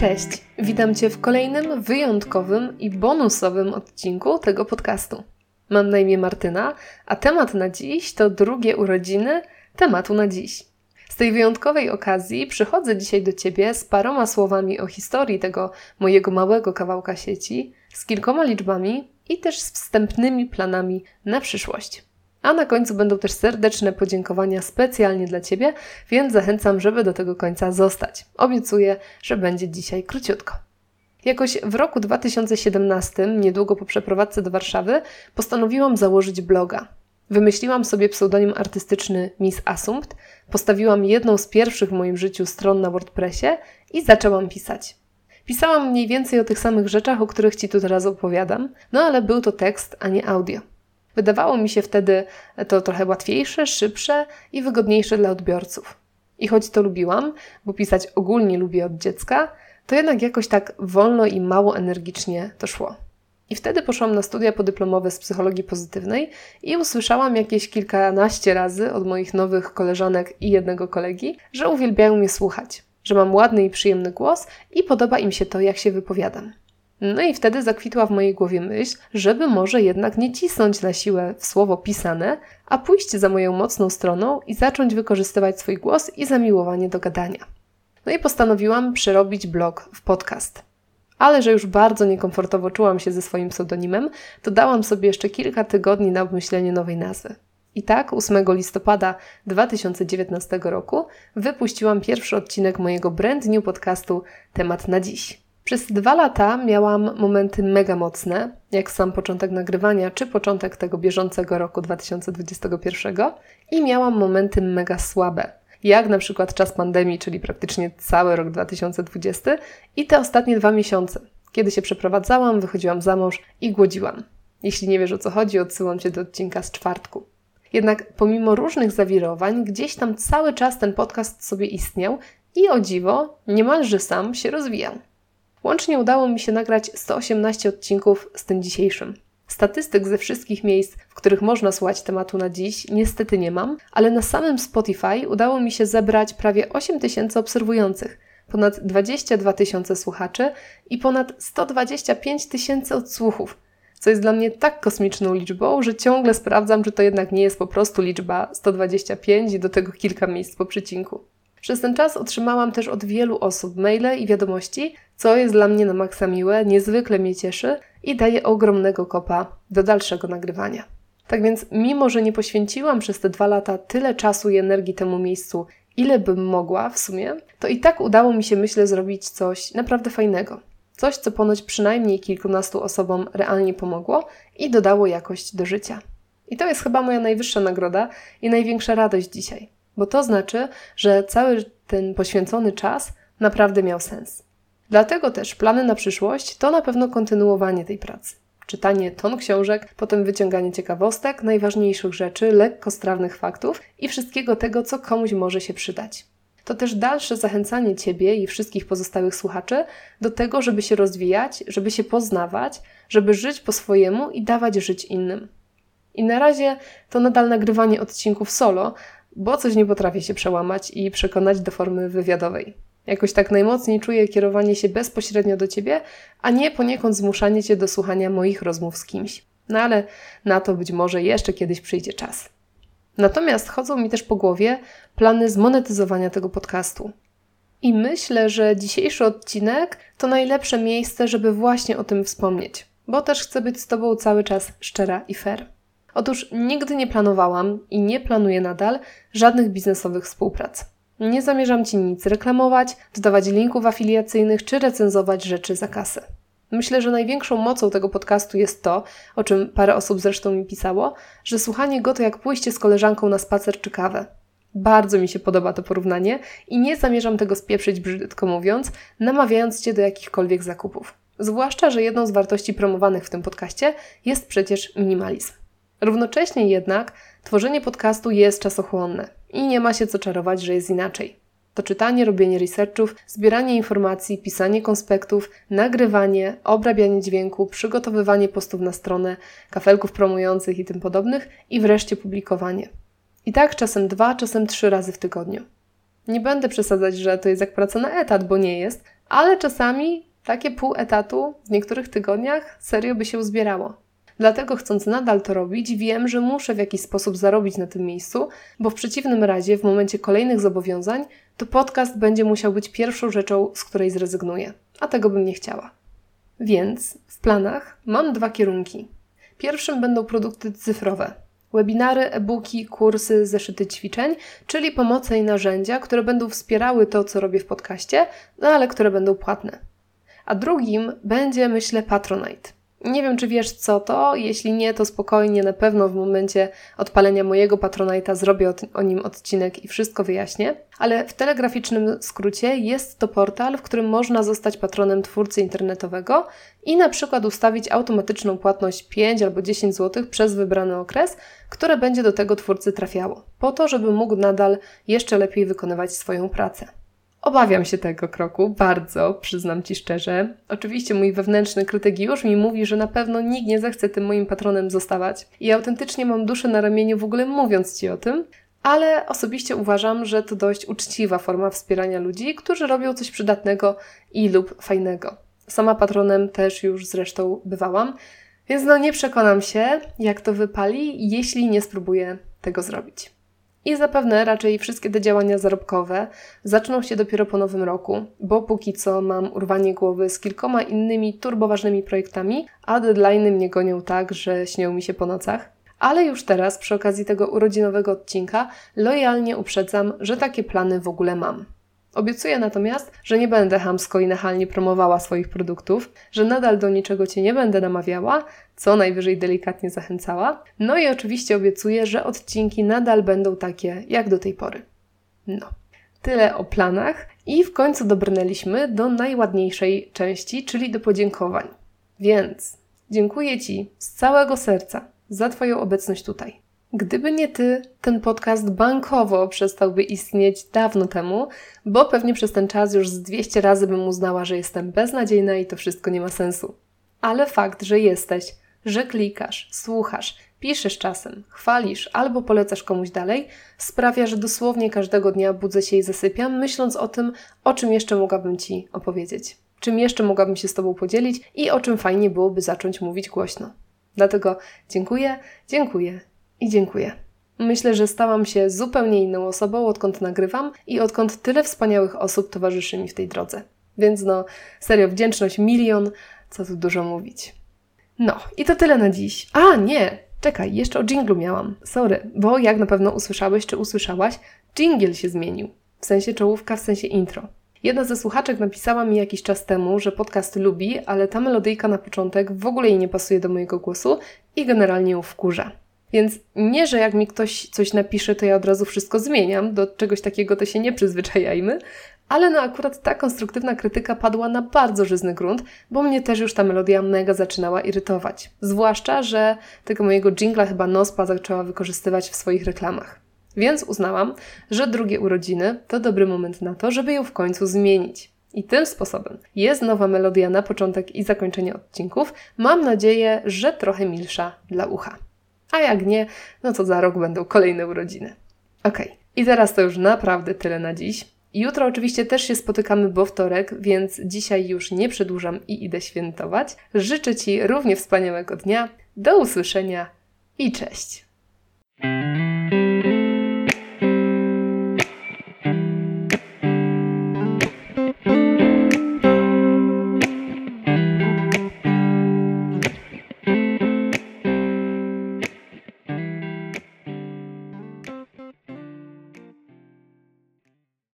Cześć, witam Cię w kolejnym wyjątkowym i bonusowym odcinku tego podcastu. Mam na imię Martyna, a temat na dziś to drugie urodziny tematu na dziś. Tej wyjątkowej okazji przychodzę dzisiaj do Ciebie z paroma słowami o historii tego mojego małego kawałka sieci, z kilkoma liczbami i też z wstępnymi planami na przyszłość. A na końcu będą też serdeczne podziękowania specjalnie dla Ciebie, więc zachęcam, żeby do tego końca zostać. Obiecuję, że będzie dzisiaj króciutko. Jakoś w roku 2017, niedługo po przeprowadzce do Warszawy, postanowiłam założyć bloga. Wymyśliłam sobie pseudonim artystyczny Miss Assumpт, postawiłam jedną z pierwszych w moim życiu stron na WordPressie i zaczęłam pisać. Pisałam mniej więcej o tych samych rzeczach, o których Ci tu teraz opowiadam, no ale był to tekst, a nie audio. Wydawało mi się wtedy to trochę łatwiejsze, szybsze i wygodniejsze dla odbiorców. I choć to lubiłam, bo pisać ogólnie lubię od dziecka, to jednak jakoś tak wolno i mało energicznie to szło. I wtedy poszłam na studia podyplomowe z psychologii pozytywnej i usłyszałam jakieś kilkanaście razy od moich nowych koleżanek i jednego kolegi, że uwielbiają mnie słuchać, że mam ładny i przyjemny głos i podoba im się to, jak się wypowiadam. No i wtedy zakwitła w mojej głowie myśl, żeby może jednak nie cisnąć na siłę w słowo pisane, a pójść za moją mocną stroną i zacząć wykorzystywać swój głos i zamiłowanie do gadania. No i postanowiłam przerobić blog w podcast. Ale że już bardzo niekomfortowo czułam się ze swoim pseudonimem, to dałam sobie jeszcze kilka tygodni na obmyślenie nowej nazwy. I tak 8 listopada 2019 roku wypuściłam pierwszy odcinek mojego brand new podcastu Temat na dziś. Przez dwa lata miałam momenty mega mocne, jak sam początek nagrywania, czy początek tego bieżącego roku 2021, i miałam momenty mega słabe, jak na przykład czas pandemii, czyli praktycznie cały rok 2020 i te ostatnie dwa miesiące, kiedy się przeprowadzałam, wychodziłam za mąż i głodziłam. Jeśli nie wiesz o co chodzi, odsyłam Cię do odcinka z czwartku. Jednak pomimo różnych zawirowań, gdzieś tam cały czas ten podcast sobie istniał i o dziwo, niemalże sam się rozwijał. Łącznie udało mi się nagrać 118 odcinków z tym dzisiejszym. Statystyk ze wszystkich miejsc, w których można słuchać tematu na dziś, niestety nie mam, ale na samym Spotify udało mi się zebrać prawie 8 tysięcy obserwujących, ponad 22 tysiące słuchaczy i ponad 125 tysięcy odsłuchów, co jest dla mnie tak kosmiczną liczbą, że ciągle sprawdzam, czy to jednak nie jest po prostu liczba 125 i do tego kilka miejsc po przecinku. Przez ten czas otrzymałam też od wielu osób maile i wiadomości, co jest dla mnie na maksa miłe, niezwykle mnie cieszy i daje ogromnego kopa do dalszego nagrywania. Tak więc, mimo że nie poświęciłam przez te dwa lata tyle czasu i energii temu miejscu, ile bym mogła w sumie, to i tak udało mi się, myślę, zrobić coś naprawdę fajnego. Coś, co ponoć przynajmniej kilkunastu osobom realnie pomogło i dodało jakość do życia. I to jest chyba moja najwyższa nagroda i największa radość dzisiaj bo to znaczy, że cały ten poświęcony czas naprawdę miał sens. Dlatego też plany na przyszłość to na pewno kontynuowanie tej pracy. Czytanie ton książek, potem wyciąganie ciekawostek, najważniejszych rzeczy, lekko strawnych faktów i wszystkiego tego, co komuś może się przydać. To też dalsze zachęcanie Ciebie i wszystkich pozostałych słuchaczy do tego, żeby się rozwijać, żeby się poznawać, żeby żyć po swojemu i dawać żyć innym. I na razie to nadal nagrywanie odcinków solo, bo coś nie potrafię się przełamać i przekonać do formy wywiadowej. Jakoś tak najmocniej czuję kierowanie się bezpośrednio do ciebie, a nie poniekąd zmuszanie cię do słuchania moich rozmów z kimś. No ale na to być może jeszcze kiedyś przyjdzie czas. Natomiast chodzą mi też po głowie plany zmonetyzowania tego podcastu. I myślę, że dzisiejszy odcinek to najlepsze miejsce, żeby właśnie o tym wspomnieć, bo też chcę być z Tobą cały czas szczera i fair. Otóż nigdy nie planowałam i nie planuję nadal żadnych biznesowych współprac. Nie zamierzam Ci nic reklamować, dodawać linków afiliacyjnych czy recenzować rzeczy za kasę. Myślę, że największą mocą tego podcastu jest to, o czym parę osób zresztą mi pisało, że słuchanie go to jak pójście z koleżanką na spacer czy kawę. Bardzo mi się podoba to porównanie i nie zamierzam tego spieprzyć brzydko mówiąc, namawiając Cię do jakichkolwiek zakupów. Zwłaszcza, że jedną z wartości promowanych w tym podcaście jest przecież minimalizm. Równocześnie jednak tworzenie podcastu jest czasochłonne i nie ma się co czarować, że jest inaczej. To czytanie, robienie researchów, zbieranie informacji, pisanie konspektów, nagrywanie, obrabianie dźwięku, przygotowywanie postów na stronę, kafelków promujących i tym podobnych i wreszcie publikowanie. I tak czasem dwa, czasem trzy razy w tygodniu. Nie będę przesadzać, że to jest jak praca na etat, bo nie jest, ale czasami takie pół etatu w niektórych tygodniach serio by się uzbierało. Dlatego chcąc nadal to robić, wiem, że muszę w jakiś sposób zarobić na tym miejscu, bo w przeciwnym razie, w momencie kolejnych zobowiązań, to podcast będzie musiał być pierwszą rzeczą, z której zrezygnuję, a tego bym nie chciała. Więc w planach mam dwa kierunki. Pierwszym będą produkty cyfrowe. Webinary, e-booki, kursy, zeszyty ćwiczeń, czyli pomoce i narzędzia, które będą wspierały to, co robię w podcaście, no ale które będą płatne. A drugim będzie, myślę, Patronite. Nie wiem, czy wiesz co to. Jeśli nie, to spokojnie, na pewno w momencie odpalenia mojego Patronite'a zrobię o, nim odcinek i wszystko wyjaśnię. Ale w telegraficznym skrócie jest to portal, w którym można zostać patronem twórcy internetowego i na przykład ustawić automatyczną płatność 5 albo 10 zł przez wybrany okres, które będzie do tego twórcy trafiało, po to, żeby mógł nadal jeszcze lepiej wykonywać swoją pracę. Obawiam się tego kroku, bardzo, przyznam Ci szczerze. Oczywiście mój wewnętrzny krytyk już mi mówi, że na pewno nikt nie zechce tym moim patronem zostawać. I autentycznie mam duszę na ramieniu w ogóle mówiąc Ci o tym, ale osobiście uważam, że to dość uczciwa forma wspierania ludzi, którzy robią coś przydatnego i lub fajnego. Sama patronem też już zresztą bywałam, więc no nie przekonam się, jak to wypali, jeśli nie spróbuję tego zrobić. I zapewne raczej wszystkie te działania zarobkowe zaczną się dopiero po nowym roku, bo póki co mam urwanie głowy z kilkoma innymi turboważnymi projektami, a deadline'y mnie gonią tak, że śnią mi się po nocach. Ale już teraz, przy okazji tego urodzinowego odcinka, lojalnie uprzedzam, że takie plany w ogóle mam. Obiecuję natomiast, że nie będę hamsko i nachalnie promowała swoich produktów, że nadal do niczego Cię nie będę namawiała, co najwyżej delikatnie zachęcała. No i oczywiście obiecuję, że odcinki nadal będą takie jak do tej pory. No. Tyle o planach i w końcu dobrnęliśmy do najładniejszej części, czyli do podziękowań. Więc dziękuję Ci z całego serca za Twoją obecność tutaj. Gdyby nie ty, ten podcast bankowo przestałby istnieć dawno temu, bo pewnie przez ten czas już z 200 razy bym uznała, że jestem beznadziejna i to wszystko nie ma sensu. Ale fakt, że jesteś, że klikasz, słuchasz, piszesz czasem, chwalisz albo polecasz komuś dalej, sprawia, że dosłownie każdego dnia budzę się i zasypiam, myśląc o tym, o czym jeszcze mogłabym Ci opowiedzieć. Czym jeszcze mogłabym się z Tobą podzielić i o czym fajnie byłoby zacząć mówić głośno. Dlatego dziękuję, dziękuję i dziękuję. Myślę, że stałam się zupełnie inną osobą, odkąd nagrywam i odkąd tyle wspaniałych osób towarzyszy mi w tej drodze. Więc no, serio, wdzięczność milion, co tu dużo mówić. No, i to tyle na dziś. A, nie! Czekaj, jeszcze o jinglu miałam. Sorry, bo jak na pewno usłyszałeś czy usłyszałaś, jingle się zmienił. W sensie czołówka, w sensie intro. Jedna ze słuchaczek napisała mi jakiś czas temu, że podcast lubi, ale ta melodyjka na początek w ogóle jej nie pasuje do mojego głosu i generalnie ją wkurza. Więc nie, że jak mi ktoś coś napisze, to ja od razu wszystko zmieniam, do czegoś takiego to się nie przyzwyczajajmy, ale no akurat ta konstruktywna krytyka padła na bardzo żyzny grunt, bo mnie też już ta melodia mega zaczynała irytować. Zwłaszcza, że tego mojego jingla chyba Nospa zaczęła wykorzystywać w swoich reklamach. Więc uznałam, że drugie urodziny to dobry moment na to, żeby ją w końcu zmienić. I tym sposobem jest nowa melodia na początek i zakończenie odcinków. Mam nadzieję, że trochę milsza dla ucha. A jak nie, no to za rok będą kolejne urodziny. Ok, i teraz to już naprawdę tyle na dziś. Jutro oczywiście też się spotykamy, bo wtorek, więc dzisiaj już nie przedłużam i idę świętować. Życzę Ci równie wspaniałego dnia. Do usłyszenia i cześć!